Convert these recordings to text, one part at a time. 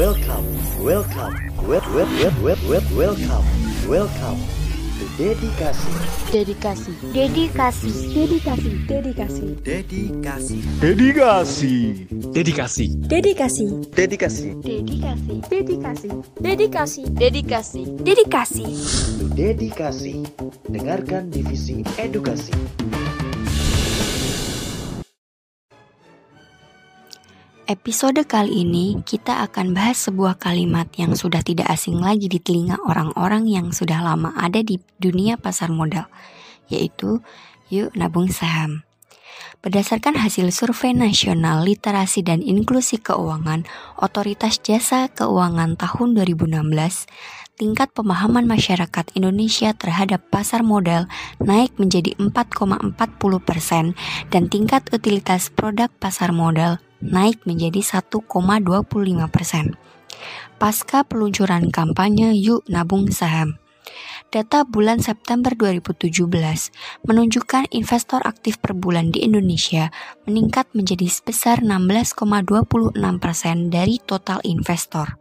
welcome, welcome, wel wel wel wel wel welcome, welcome to dedikasi, Dedikasi. Dedikasi. Dedikasi. Dedikasi. dedikasi, Dedikasi. Dedikasi. Dedikasi. dedikasi, Dedikasi. Dedikasi. Dedikasi. Dedikasi. Dedikasi. to dedikasi. Dengarkan divisi edukasi. Episode kali ini kita akan bahas sebuah kalimat yang sudah tidak asing lagi di telinga orang-orang yang sudah lama ada di dunia pasar modal, yaitu yuk nabung saham. Berdasarkan hasil survei nasional literasi dan inklusi keuangan Otoritas Jasa Keuangan tahun 2016, tingkat pemahaman masyarakat Indonesia terhadap pasar modal naik menjadi 4,40 persen dan tingkat utilitas produk pasar modal naik menjadi 1,25 persen. Pasca peluncuran kampanye Yuk Nabung Saham. Data bulan September 2017 menunjukkan investor aktif per bulan di Indonesia meningkat menjadi sebesar 16,26% dari total investor.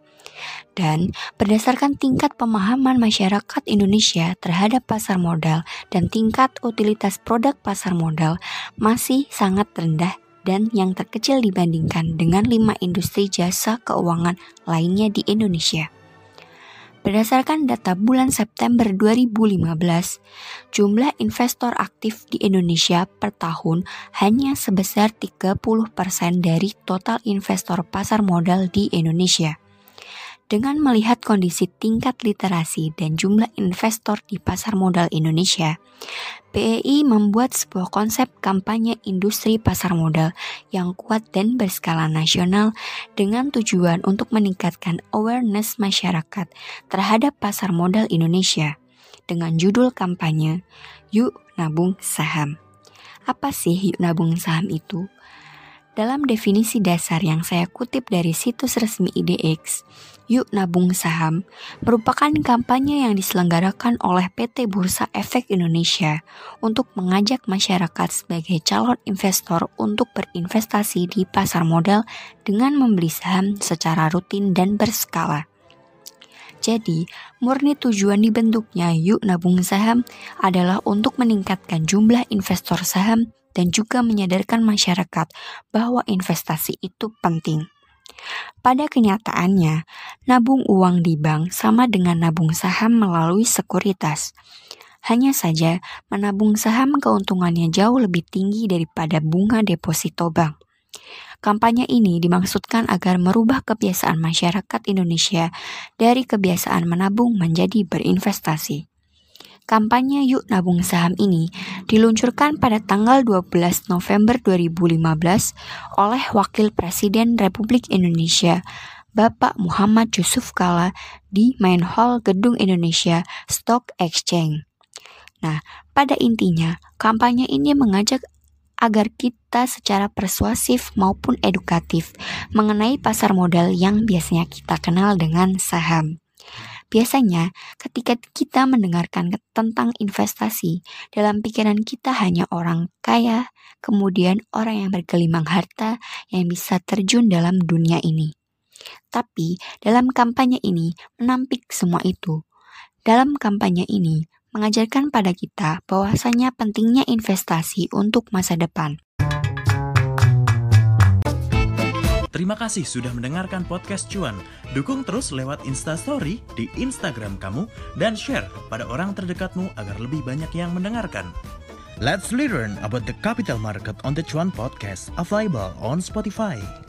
Dan berdasarkan tingkat pemahaman masyarakat Indonesia terhadap pasar modal dan tingkat utilitas produk pasar modal masih sangat rendah dan yang terkecil dibandingkan dengan lima industri jasa keuangan lainnya di Indonesia. Berdasarkan data bulan September 2015, jumlah investor aktif di Indonesia per tahun hanya sebesar 30% dari total investor pasar modal di Indonesia. Dengan melihat kondisi tingkat literasi dan jumlah investor di pasar modal Indonesia, BEI membuat sebuah konsep kampanye industri pasar modal yang kuat dan berskala nasional dengan tujuan untuk meningkatkan awareness masyarakat terhadap pasar modal Indonesia dengan judul kampanye Yuk Nabung Saham. Apa sih Yuk Nabung Saham itu? Dalam definisi dasar yang saya kutip dari situs resmi IDX, Yuk Nabung Saham merupakan kampanye yang diselenggarakan oleh PT Bursa Efek Indonesia untuk mengajak masyarakat sebagai calon investor untuk berinvestasi di pasar modal dengan membeli saham secara rutin dan berskala. Jadi, murni tujuan dibentuknya Yuk Nabung Saham adalah untuk meningkatkan jumlah investor saham dan juga menyadarkan masyarakat bahwa investasi itu penting. Pada kenyataannya, nabung uang di bank sama dengan nabung saham melalui sekuritas. Hanya saja, menabung saham keuntungannya jauh lebih tinggi daripada bunga deposito bank. Kampanye ini dimaksudkan agar merubah kebiasaan masyarakat Indonesia dari kebiasaan menabung menjadi berinvestasi. Kampanye Yuk Nabung Saham ini diluncurkan pada tanggal 12 November 2015 oleh Wakil Presiden Republik Indonesia Bapak Muhammad Yusuf Kala di Main Hall Gedung Indonesia Stock Exchange. Nah, pada intinya, kampanye ini mengajak agar kita secara persuasif maupun edukatif mengenai pasar modal yang biasanya kita kenal dengan saham. Biasanya, ketika kita mendengarkan tentang investasi, dalam pikiran kita hanya orang kaya, kemudian orang yang bergelimang harta yang bisa terjun dalam dunia ini. Tapi, dalam kampanye ini menampik semua itu. Dalam kampanye ini mengajarkan pada kita bahwasanya pentingnya investasi untuk masa depan. Terima kasih sudah mendengarkan podcast Cuan. Dukung terus lewat Instastory di Instagram kamu dan share pada orang terdekatmu agar lebih banyak yang mendengarkan. Let's learn about the capital market on the Cuan podcast available on Spotify.